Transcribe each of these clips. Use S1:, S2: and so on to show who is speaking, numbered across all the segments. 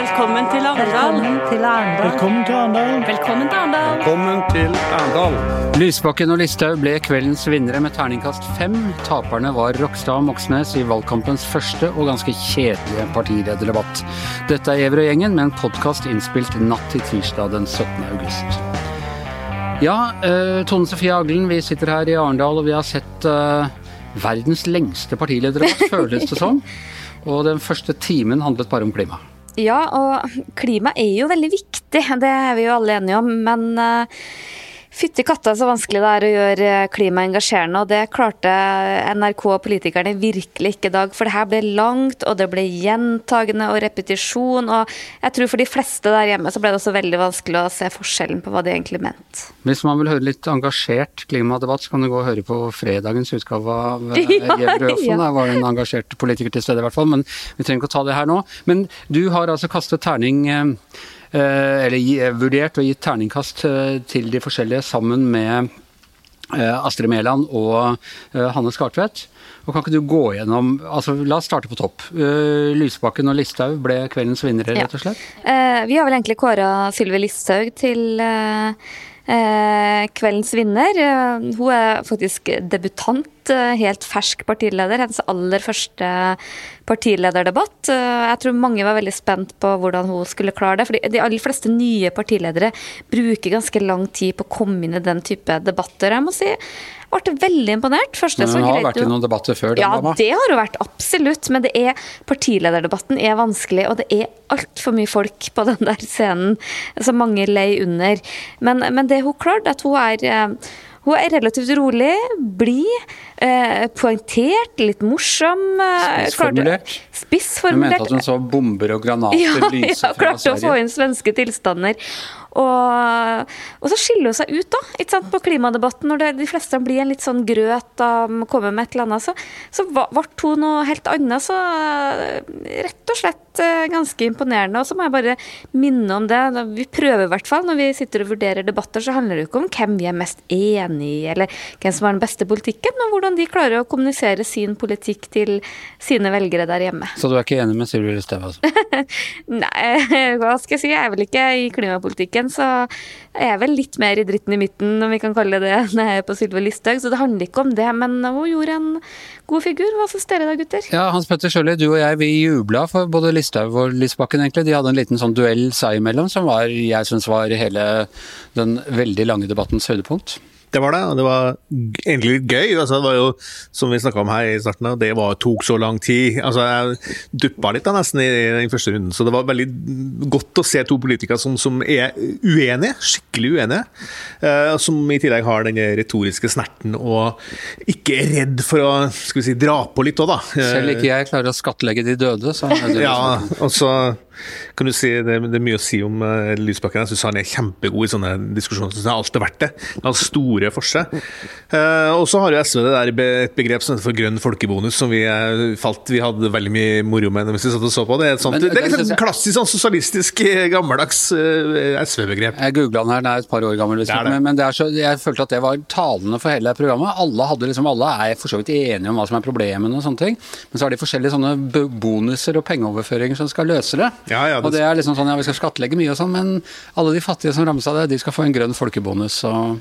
S1: Velkommen til Arendal.
S2: Velkommen til Arendal.
S3: Velkommen til Arendal.
S1: Velkommen til Arendal.
S3: Velkommen til Arendal.
S4: Lysbakken og Listhaug ble kveldens vinnere med terningkast fem. Taperne var Rokstad og Moxnes i valgkampens første og ganske kjedelige partilederdebatt. Dette er Gjever og gjengen med en podkast innspilt natt til tirsdag den 17. august. Ja, uh, Tone Sofie Aglen, vi sitter her i Arendal og vi har sett uh, verdens lengste partilederdebatt, føles det som. Og den første timen handlet bare om klima.
S5: Ja, og klima er jo veldig viktig, det er vi jo alle enige om. Men uh, fytti katta så vanskelig det er å gjøre klima engasjerende, og det klarte NRK og politikerne virkelig ikke i dag. For det her ble langt, og det ble gjentagende og repetisjon. Og jeg tror for de fleste der hjemme så ble det også veldig vanskelig å se forskjellen på hva de egentlig mente.
S4: Hvis man vil høre litt engasjert klimadebatt, så kan du gå og høre på fredagens utgave av Gjever
S5: ja.
S4: Der var det en engasjert politiker til stede i hvert fall, men vi trenger ikke å ta det her nå. Men du har altså kastet terning eh, eller eh, vurdert og gitt terningkast eh, til de forskjellige sammen med eh, Astrid Mæland og eh, Hanne Skartvedt. Og kan ikke du gå gjennom altså La oss starte på topp. Eh, Lysbakken og Listhaug ble kveldens vinnere, rett og slett?
S5: Ja. vi har vel egentlig kåra Sylvi Listhaug til eh, eh, kveldens vinner. Eh, hun er faktisk debutant, eh, helt fersk partileder. Hennes aller første partilederdebatt. Eh, jeg tror mange var veldig spent på hvordan hun skulle klare det. For de aller fleste nye partiledere bruker ganske lang tid på å komme inn i den type debatter. Jeg må si, ble veldig imponert. Første
S4: Men hun har vært i noen debatter før, den
S5: ja,
S4: dama.
S5: det har hun vært, absolutt. Men det er, partilederdebatten er vanskelig, og det er altfor mye folk på den der scenen som mange lei under. Men, men det hun klarte, at hun er eh, hun er relativt rolig, blid, eh, poengtert, litt morsom. eh,
S4: Spissformulert.
S5: klarte-
S4: Hun
S5: Spissformulert.
S4: mente at hun så bomber og granater
S5: Ja,
S4: lyse
S5: ja,
S4: fra
S5: klarte å få
S4: Sverige.
S5: inn svenske tilstander. Og, og så skiller hun seg ut da, ikke sant, på klimadebatten. Når det, de fleste blir en litt sånn grøt av å komme med et eller annet, så, så ble hun noe helt annet. Så eh, rett og slett eh, ganske imponerende. Og så må jeg bare minne om det. Vi prøver i hvert fall, når vi sitter og vurderer debatter, så handler det jo ikke om hvem vi er mest enig i, eller hvem som har den beste politikken, men hvordan de klarer å kommunisere sin politikk til sine velgere der hjemme.
S4: Så du er ikke enig med Sylvi Listhaug, altså?
S5: Nei, hva skal jeg si. Jeg er vel ikke i klimapolitikken, så er jeg vel litt mer i dritten i midten, om vi kan kalle det det, når jeg er på Sylve Listhaug. Så det handler ikke om det, men hun gjorde en god figur. Hva syns dere da, gutter?
S4: Ja, Hans Petter Sjøli, du og jeg vi jubla for både Listhaug og Lysbakken, egentlig. De hadde en liten sånn duell seg imellom som var, jeg syns var hele den veldig lange debattens høydepunkt.
S3: Det var det, og det var egentlig litt gøy. Altså, det var jo, som vi snakka om her i starten, det var, tok så lang tid. Altså, jeg duppa litt da, nesten i den første runden, så det var veldig godt å se to politikere som, som er uenige, skikkelig uenige. Uh, som i tillegg har den retoriske snerten og ikke er redd for å skal vi si, dra på litt òg, da.
S4: Selv ikke jeg klarer å skattlegge de døde, så er det
S3: Ja, og så kan du si det, det er mye å si om uh, Lysbakken. Jeg syns han er kjempegod i sånne diskusjoner. Synes jeg har alltid vært det. Han har store for seg. Uh, og så har jo SV det der et begrep som heter for grønn folkebonus, som vi, eh, falt, vi hadde veldig mye moro med mens vi satt og så på. Det er, sånt,
S4: Men
S3: det,
S4: det
S3: er litt sånn klassisk sånn sosialistisk, eh, gammeldags eh, SV-begrep.
S4: Jeg googla den her, den er et par år gammel,
S3: Det er det.
S4: men, er så, jeg følte at det var talende for hele programmet. Alle, hadde liksom, alle er for så vidt enige om hva som er problemene og sånne ting, men så har de forskjellige sånne bonuser og pengeoverføringer som skal løse det.
S3: Ja, ja, det-
S4: og det er liksom sånn, ja vi skal skattlegge mye og sånn, men alle de fattige som rammes av det, de skal få en grønn folkebonus, og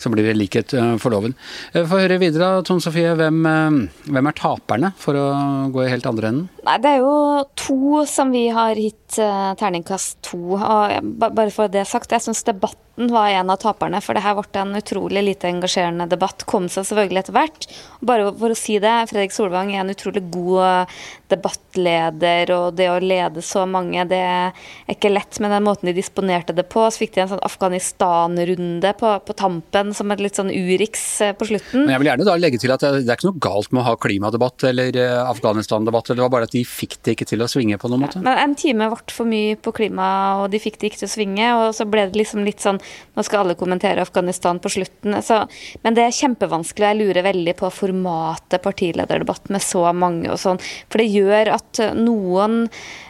S4: så blir det likhet eh, for loven. Eh, Få høre videre, Tone Sofie, hvem, eh, hvem er taperne, for å gå i helt andre enden?
S5: Nei, det er jo to som vi har gitt eh, terningkast to. Og bare for det sagt, jeg syns debatten var en av taperne. For det her ble en utrolig lite engasjerende debatt. Kom seg selvfølgelig etter hvert. Bare for å si det, Fredrik Solvang er en utrolig god eh, debattleder, og det å lede så mange, det er ikke lett med den måten de disponerte det på. Så fikk de en sånn Afghanistan-runde på, på tampen som et litt sånn Urix eh, på slutten.
S4: Men jeg vil gjerne da legge til at det er ikke noe galt med å ha klimadebatt eller Afghanistan-debatt, det var bare at de fikk det ikke til å svinge på noen måte.
S5: Men en time ble for mye på klima, og de fikk det ikke til å svinge. Og så ble det liksom litt sånn Nå skal alle kommentere Afghanistan på slutten. Så, men det er kjempevanskelig. Jeg lurer veldig på formatet partilederdebatt med så mange og sånn. For det gjør at noen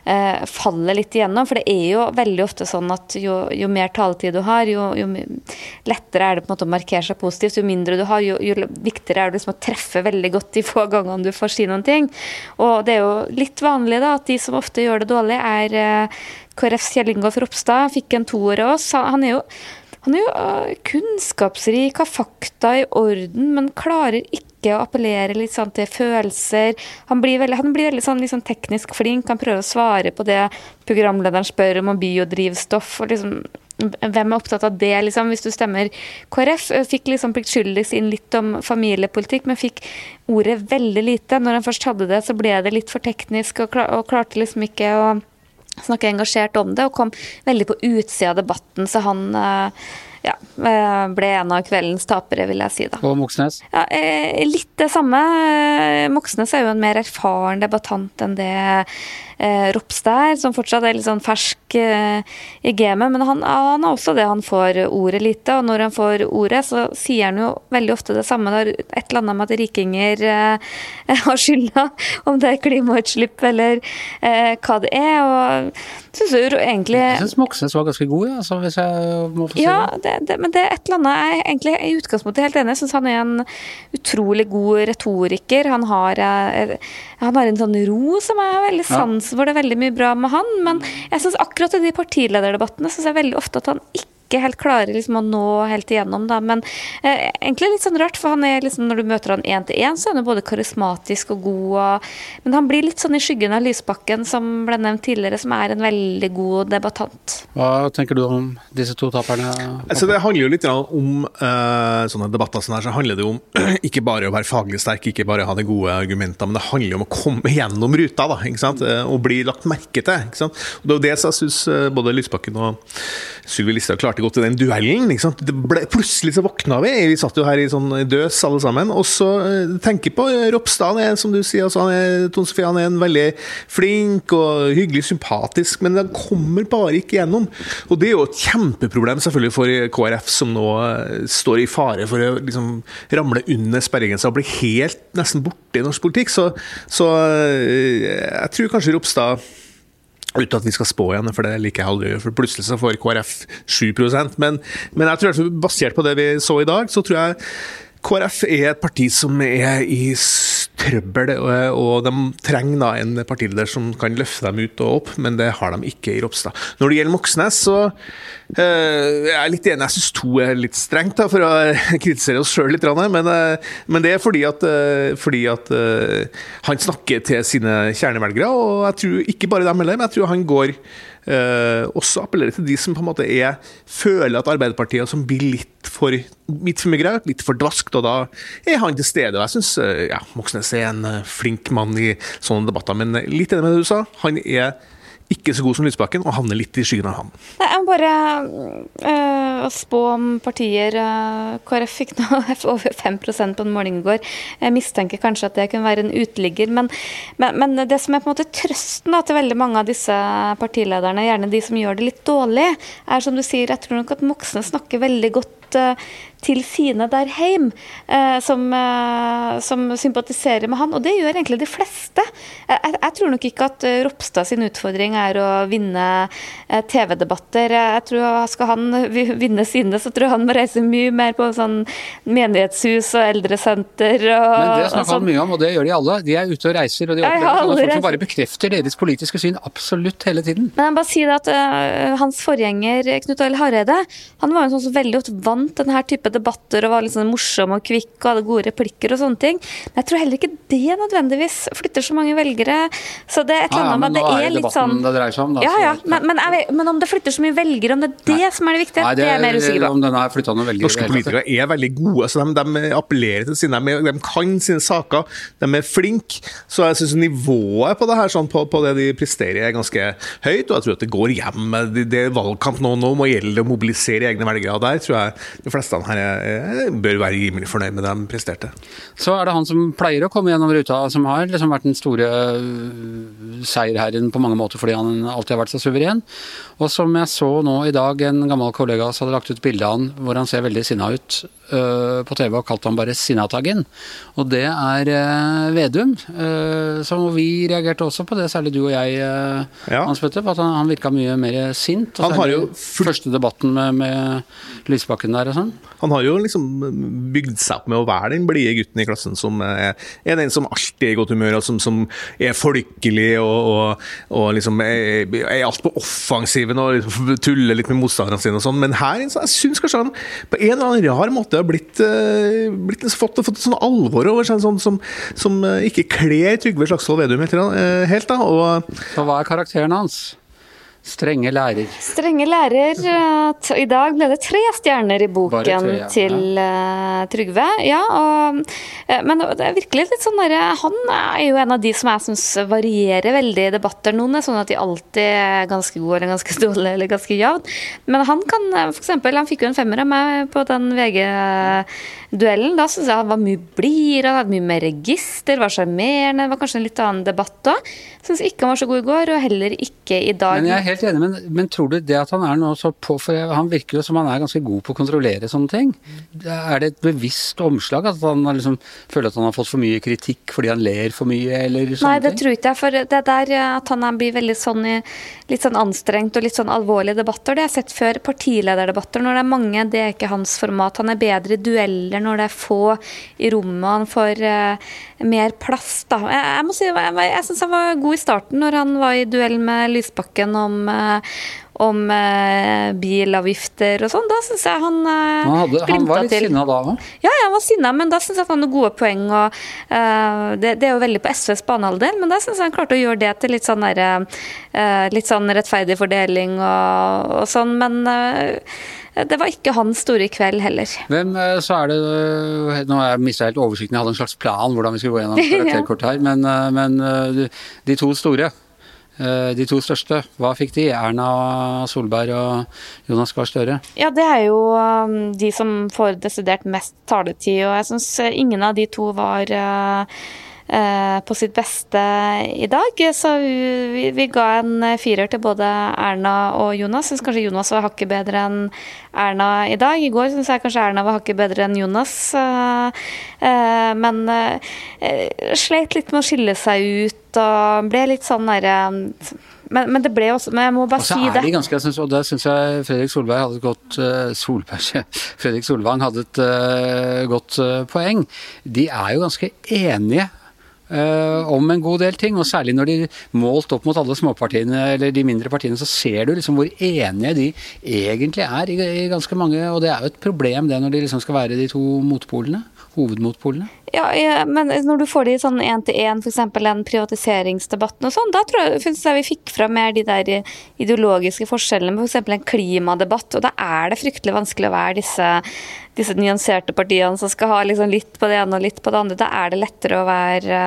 S5: eh, faller litt igjennom. For det er jo veldig ofte sånn at jo, jo mer taletid du har, jo, jo, lettere er det på en måte å markere seg positivt. Jo mindre du har, jo, jo viktigere er det liksom å treffe veldig godt de få gangene du får si noen ting. Og det er jo litt vanlig da, at de som ofte gjør det dårlig, er KrFs Kjell Ingolf Ropstad. Fikk en toer av oss. Han er jo han er jo uh, kunnskapsrik, har fakta i orden, men klarer ikke å appellere litt sånn til følelser. Han blir veldig, han blir veldig sånn, liksom teknisk flink, han prøver å svare på det programlederen spør om, om biodrivstoff. og liksom hvem er opptatt av det, liksom, hvis du stemmer KrF? Fikk liksom pliktskyldigst inn litt om familiepolitikk, men fikk ordet veldig lite. Når han først hadde det, så ble det litt for teknisk, og klarte liksom ikke å snakke engasjert om det, og kom veldig på utsida av debatten, så han eh, ja, eh, ble en av kveldens tapere, vil jeg si. da.
S4: Og Moxnes?
S5: Ja, eh, litt det samme. Moxnes er jo en mer erfaren debattant enn det Ropstad er, som fortsatt er litt sånn fersk i gamet. Men han, han har også det han får ordet lite, og når han får ordet, så sier han jo veldig ofte det samme. Det er et eller annet med at rikinger har skylda, om det er klimautslipp eller hva det er. og synes
S4: du egentlig Jeg syns Moxnes var ganske god, ja, altså, hvis jeg må få si
S5: ja, det. det. Men det er et eller annet jeg er egentlig i utgangspunktet helt enig. Jeg syns han er en utrolig god retoriker. Han har, eh, han har en sånn ro som er veldig sans for. Det er veldig mye bra med han. Men jeg syns akkurat i de partilederdebattene synes jeg veldig ofte at han ikke ikke helt klarer liksom å nå helt igjennom, da. Men eh, egentlig litt sånn rart, for han er liksom, når du møter han én til én, så er han både karismatisk og god, og, Men han blir litt sånn i skyggen av Lysbakken, som ble nevnt tidligere, som er en veldig god debattant.
S4: Hva tenker du om disse to taperne?
S3: Altså, det handler jo litt om uh, sånne debatter sånn her, så handler det om ikke bare å være faglig sterk, ikke bare ha de gode argumentene, men det handler om å komme gjennom ruta, da, ikke sant? Eh, og bli lagt merke til. ikke sant? Og Det er jo det jeg syns både Lysbakken og Sylvi Listhaug klarte godt i den duellen. Ble, plutselig så våkna vi. Vi satt jo her i sånn døs alle sammen. Og så uh, tenker på uh, Ropstad, han er, som du sier, altså, han er, Ton Sofie, han er en veldig flink og hyggelig, sympatisk, men han kommer bare ikke gjennom. Og det er jo et kjempeproblem selvfølgelig for KrF, som nå uh, står i fare for å liksom, ramle under sperregrensa og bli helt nesten borte i norsk politikk. Så, så jeg tror kanskje Ropstad Uten at vi skal spå igjen, for det liker jeg aldri. For plutselig så får KrF 7% Men, men jeg tror basert på det vi så i dag, så tror jeg KrF er et parti som er i trøbbel, og de trenger da en partileder som kan løfte dem ut og opp, men det har de ikke i Ropstad. Når det gjelder Moxnes, så uh, jeg er litt enig. Jeg syns to er litt strengt, da, for å kritisere oss sjøl litt. Men, uh, men, det er fordi at, uh, fordi at han snakker til sine kjernevelgere, og jeg tror ikke bare dem heller, men jeg tror han går også appellerer til de som på en måte er, føler at Arbeiderpartiet som blir litt for litt for litt for dvaskt, og da er han til stede. og Jeg syns uh, ja, Moxnes er en uh, flink mann i sånne debatter, men litt enig med det du sa. Han er ikke så god som Lysbakken, og havner litt i skyggen av han.
S5: Nei, jeg må bare uh, spå om partier uh, KrF fikk nå over 5% på en måling i går. Jeg mistenker kanskje at det kunne være en uteligger. Men, men, men, det som er på en måte trøsten da, til veldig mange av disse partilederne, gjerne de som gjør det litt dårlig, er som du sier, jeg tror nok at Moxnes snakker veldig godt uh, til sine der hjemme, eh, som, eh, som, sympatiserer med han. Og det gjør egentlig de fleste. Jeg, jeg tror nok ikke at eh, Ropstad sin utfordring er å vinne TV-debatter. Jeg tror Skal han vinne sine, så tror jeg han må reise mye mer på sånn menighetshus og eldresenter. Og,
S4: Men det snakker han sånn. mye om, og det gjør de alle. De er ute og reiser, og de opplever sånne folk som bare bekrefter deres politiske syn absolutt hele tiden.
S5: Men jeg bare sier at uh, Hans forgjenger Knut Arild Hareide han var jo sånn som veldig ofte vant denne type debatter og var litt sånn morsom og kvikk og hadde gode replikker og sånne ting. Men jeg tror heller ikke det nødvendigvis flytter så mange velgere. Så det er et eller annet med det er litt sånn
S4: det dreier seg om,
S5: da. Ja, ja. Men, men, jeg, men, om det flytter så mye velgere, om det er det Nei. som er det viktige, Nei, det, er, det er jeg mer usikker på.
S4: Om den har noen velgere,
S3: Norske politikere er veldig gode. Altså, de, de, appellerer til sine de, de, kan sine saker, de er flinke. Så jeg syns nivået på det her, sånn, på, på, det de presterer, er ganske høyt. Og jeg tror at det går hjem. Det, det er valgkamp nå, nå må gjelde å mobilisere egne velgere. Og der tror jeg de fleste her er, bør være rimelig fornøyd med det de presterte.
S4: Så er det han som pleier å komme gjennom ruta, som har liksom vært den store øh, seierherren på mange måter fordi han alltid har vært så suveren. Og som jeg så nå i dag, en gammel kollega som hadde lagt ut bilde av han hvor han ser veldig sinna ut. Uh, på TV og kalt ham bare Sinnataggen. Og det er uh, Vedum. Uh, så vi reagerte også på det, særlig du og jeg, ja. Hans Petter, på at han, han virka mye mer sint. Og han har jo første debatten med, med Lysbakken der og sånn.
S3: Han har jo liksom bygd seg opp med å være den blide gutten i klassen som er, er, den som alltid er i godt humør, og som, som er folkelig og, og, og liksom er, er alt på offensiven og liksom tuller litt med motstanderne sine og sånn. Men her jeg syns kanskje han på en eller annen rar måte har blitt, uh, blitt fått, fått sånn alvor over seg, sånn, som, som uh, ikke kler Trygve Slagsvold Vedum helt, helt. da. Og,
S4: så hva er karakteren hans? Strenge lærer.
S5: Strenge lærer. Eh, I dag ble det tre stjerner i boken tre, ja. til uh, Trygve. Ja, og, uh, men det er virkelig litt sånn der, Han er jo en av de som jeg syns varierer veldig i debatter. Noen er sånn at de alltid er ganske gode eller ganske dårlige eller ganske jevn. Men han kan f.eks. Han fikk jo en femmer av meg på den VG-duellen. Da syns jeg han var mye blidere, han hadde mye mer register, var sjarmerende. Det var kanskje en litt annen debatt òg. Syns ikke han var så god i går, og heller ikke i dag.
S4: Men jeg er helt enig, men, men, tror du det at han er nå så på For han virker jo som han er ganske god på å kontrollere sånne ting. Er det et bevisst omslag at han liksom, føler at han har fått for mye kritikk fordi han ler for mye, eller sånne
S5: Nei, det ting? tror ikke jeg. For det der at han blir veldig sånn litt sånn anstrengt og litt sånn alvorlige debatter, det har jeg sett før. Partilederdebatter når det er mange, det er ikke hans format. Han er bedre i dueller når det er få i rommet. Han får uh, mer plass, da. Jeg, jeg må si, jeg, jeg syns han var god i starten når han var i duell med Lysbakken om Eh, om eh, bilavgifter og sånn. Da syns jeg han
S4: eh, han, hadde, han var litt sinna da òg?
S5: Ja, han var sinna, men da syns jeg han hadde gode poeng. Og, eh, det, det, er jo veldig på SVs banehalvdel, men da syns jeg han klarte å gjøre det til litt sånn, der, eh, litt sånn rettferdig fordeling og, og sånn. Men uh, det var ikke hans store kveld heller.
S4: Hvem så er det Nå har jeg mista helt oversikten, jeg hadde en slags plan hvordan vi skulle gå gjennom karakterkort her. Men, men de to store, Eh, de to største, hva fikk de? Erna Solberg og Jonas Gahr Støre?
S5: Ja, det er jo um, de som får desidert mest taletid, og jeg syns eh, ingen av de to var Eh, på sitt beste i dag. Så vi, vi, ga en firer til både Erna og Jonas. Syns kanskje Jonas var hakket bedre enn Erna i dag. I går syns jeg kanskje Erna var hakket bedre enn Jonas. Eh, eh, men sleit litt med å skille seg ut og ble litt sånn derre men, men, det ble også Men jeg må bare si det.
S4: De ganske, synes, og der syns jeg Fredrik Solberg hadde et godt uh, Solberg, Fredrik Solvang hadde et uh, godt uh, poeng. De er jo ganske enige Uh, om en god del ting, og særlig når de målt opp mot alle småpartiene eller de mindre partiene, så ser du liksom hvor enige de egentlig er i, i ganske mange Og det er jo et problem det når de liksom skal være de to motpolene hovedmotpolene?
S5: Ja, ja, men når du får det i sånn én-til-én, f.eks. den privatiseringsdebatten og sånn, da tror jeg, jeg vi fikk fra mer de der ideologiske forskjellene med f.eks. en klimadebatt. Og da er det fryktelig vanskelig å være disse, disse nyanserte partiene som skal ha liksom litt på det ene og litt på det andre. Da er det lettere å være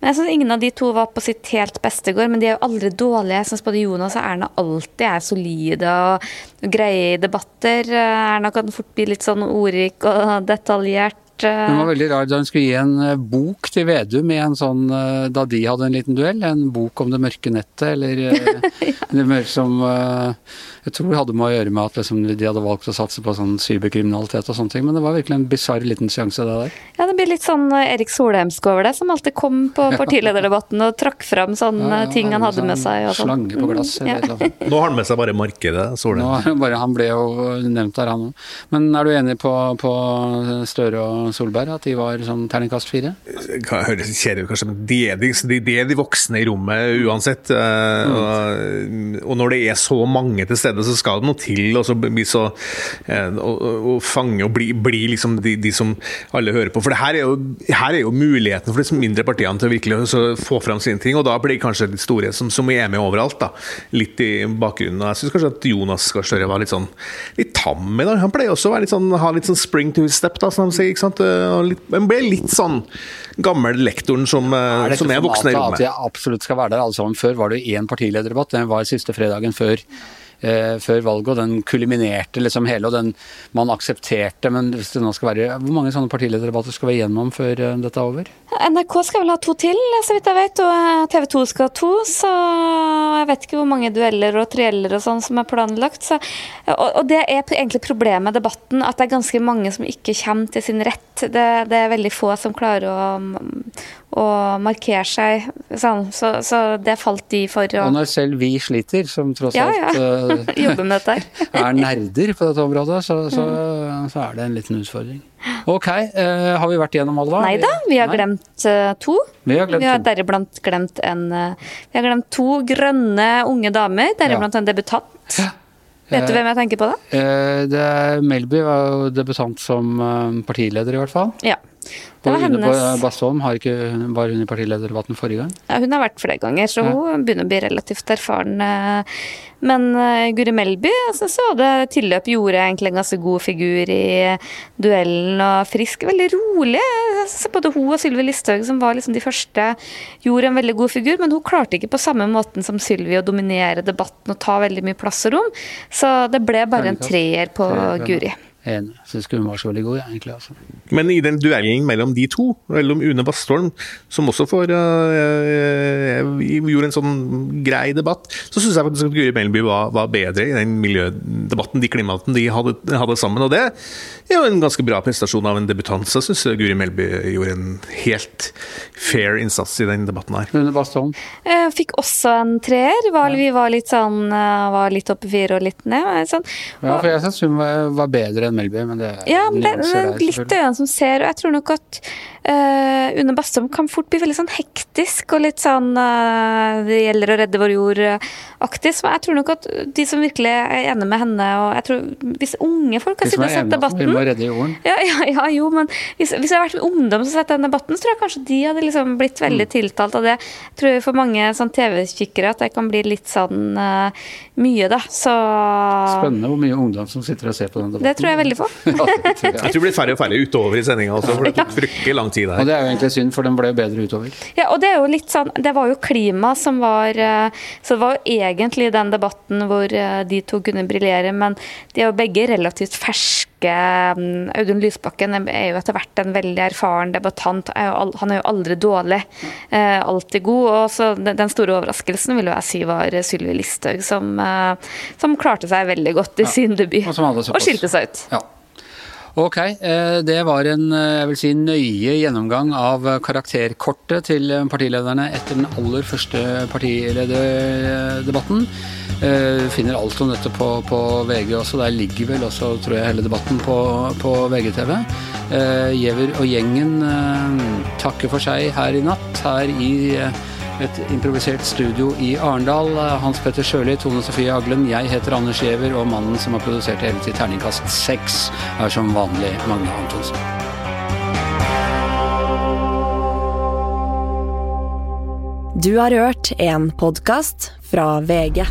S5: Men jeg syns ingen av de to var på sitt helt beste i går, men de er jo aldri dårlige. Jeg syns både Jonas og Erna alltid er solide og, greie i debatter. Erna kan fort bli litt sånn ordrik og detaljert.
S4: Det var veldig rart da hun skulle gi en eh, bok til Vedum i en sånn, eh, da de hadde en liten duell. En bok om det mørke nettet, eller eh, ja. det mørke som jeg tror det hadde med å gjøre med at liksom, de hadde valgt å satse på sånn cyberkriminalitet og sånne ting, men det var virkelig en bisarr liten seanse, det der.
S5: Ja, det blir litt sånn eh, Erik Solheimsk over det, som alltid kom på partilederdebatten og trakk fram sånne ja, ja, ting han hadde sånn med seg.
S4: Og sånn. Slange på glass eller
S3: mm, ja. Nå har han med seg bare markedet,
S4: Solheim. Bare, han ble jo nevnt der, han òg. Men er du enig på, på, Støre og Solberg, at de var sånn terningkast fire?
S3: Høres kjedelig ut kanskje, men de er de, de er de, voksne i rommet uansett. Eh, mm. Og, og når det er så mange til stede så skal det noe til og bli så eh, å, å, fange og bli, bli liksom de, de, som alle hører på. For det her er jo, her er jo muligheten for de mindre partiene til å virkelig få fram sine ting. Og da blir kanskje de store som, som er med overalt, da, litt i bakgrunnen. Og jeg syns kanskje at Jonas Gahr Støre var litt sånn litt tam i dag. Han pleier også å litt sånn, ha litt sånn spring to his step, da, som de sier. ikke sant? Han ble litt sånn gammel lektoren som er, som er voksen i rommet.
S4: At jeg absolutt skal være der alle sammen. Før var det én partilederdebatt. Den var siste fredagen før eh, før valget, og den kuliminerte liksom hele, og den man aksepterte. Men hvis det nå skal være Hvor mange sånne partilederdebatter skal vi gjennom før eh, dette er over?
S5: NRK skal vel ha to til, så vidt jeg vet, og eh, TV 2 skal ha to. Så jeg vet ikke hvor mange dueller og trieller og sånn som er planlagt. Så, og, og, det er egentlig problemet med debatten, at det er ganske mange som ikke kommer til sin rett. Det, det er veldig få som klarer å, å markere seg sånn. Så, så, det falt de for.
S4: Og, og når selv vi sliter, som tross
S5: ja, ja.
S4: alt
S5: uh, med dette.
S4: er nerder på dette området, så, så, så er det en liten utfordring. Ok, uh, har vi vært gjennom alle?
S5: Nei da, vi har Nei. glemt uh, to.
S4: Vi har,
S5: vi har deriblant glemt en Vi har glemt to grønne unge damer, deriblant ja. en debutant. Ja. Vet du hvem jeg tenker på da?
S4: Det er Melby var jo debutant som partileder, i hvert fall.
S5: Ja.
S4: Var hennes Bastholm har ikke, var hun i partilederdebatten forrige gang?
S5: Ja, hun har vært flere ganger, så hun begynner å bli relativt erfaren. Eh. Men uh, Guri Melby altså, så det tilløp gjorde egentlig en ganske god figur i duellen, og frisk. Veldig rolig. Så både hun og Sylvi Listhaug, som var liksom de første, gjorde en veldig god figur, men hun klarte ikke på samme måten som Sylvi å dominere debatten og ta veldig mye plass og rom. Så det ble bare en treer på Guri.
S4: Enig. Syns hun var så veldig god, egentlig. Altså.
S3: Men i den duellen mellom de to, mellom Une Bastholm, som også får uh, gjorde en sånn grei debatt, så syns jeg faktisk at Guri Melby var, var, bedre i den miljødebatten, de klimaten de hadde, hadde, sammen. Og det er jo en ganske bra prestasjon av en debutant. Så syns jeg Guri Melby gjorde en helt fair innsats i den debatten her.
S4: Une Bastholm?
S5: Jeg fikk også en treer. Vi var litt sånn var litt oppe fire og litt ned. Sånn.
S4: Ja, for jeg syns hun var bedre enn Melby, men det
S5: er Ja, det er litt øynene som ser, og jeg tror nok at uh, Une Bastholm kan fort bli veldig sånn hektisk og litt sånn uh, Det gjelder å redde vår jord-aktig. Så jeg tror nok at de som virkelig er enige med henne, og jeg tror hvis unge folk har sittet og sett debatten
S4: Vi må redde jorden.
S5: Ja, ja, ja, jo, men hvis, hvis jeg har vært med ungdom som har sett den debatten, så tror jeg kanskje de hadde liksom blitt veldig mm. tiltalt av det. Jeg tror for mange sånn TV-kikkere at det kan bli litt sånn uh, mye, da. Så
S4: Spennende hvor mye ungdom som sitter og ser på den debatten.
S5: Det tror jeg veldig på.
S3: jeg tror det blir færre og færre utover i sendinga også, for det tok fryktelig lang tid her.
S4: Og det er jo egentlig synd, for den ble jo bedre utover.
S5: Ja, og det er jo litt sånn Det var jo klima som var eh, Så det var jo egentlig den debatten hvor eh, de to kunne briljere, men de er jo begge relativt ferske. Mm, Audun Lysbakken er jo etter hvert en veldig erfaren debattant. Han er jo aldri dårlig, eh, alltid god. Og så den store overraskelsen vil jeg si var Sylvi Listhaug, som, som klarte seg veldig godt i sin debut. Og, og skilte seg ut.
S4: Ja. Ok, eh, det var en eh, jeg vil si, nøye gjennomgang av karakterkortet til partilederne etter den aller første partilederdebatten. Du eh, finner alt om dette på, på, VG også. Der ligger vel også, tror jeg, hele debatten på, på VGTV. Giæver og gjengen takker for seg her i natt, her i et improvisert studio i Arendal. Hans Petter Sjøli, Tone Sofie Aglen, jeg heter Anders Giæver, og mannen som har produsert hele til terningkast seks, er som vanlig Magne Antonsen.
S1: Du har hørt en podkast fra VG.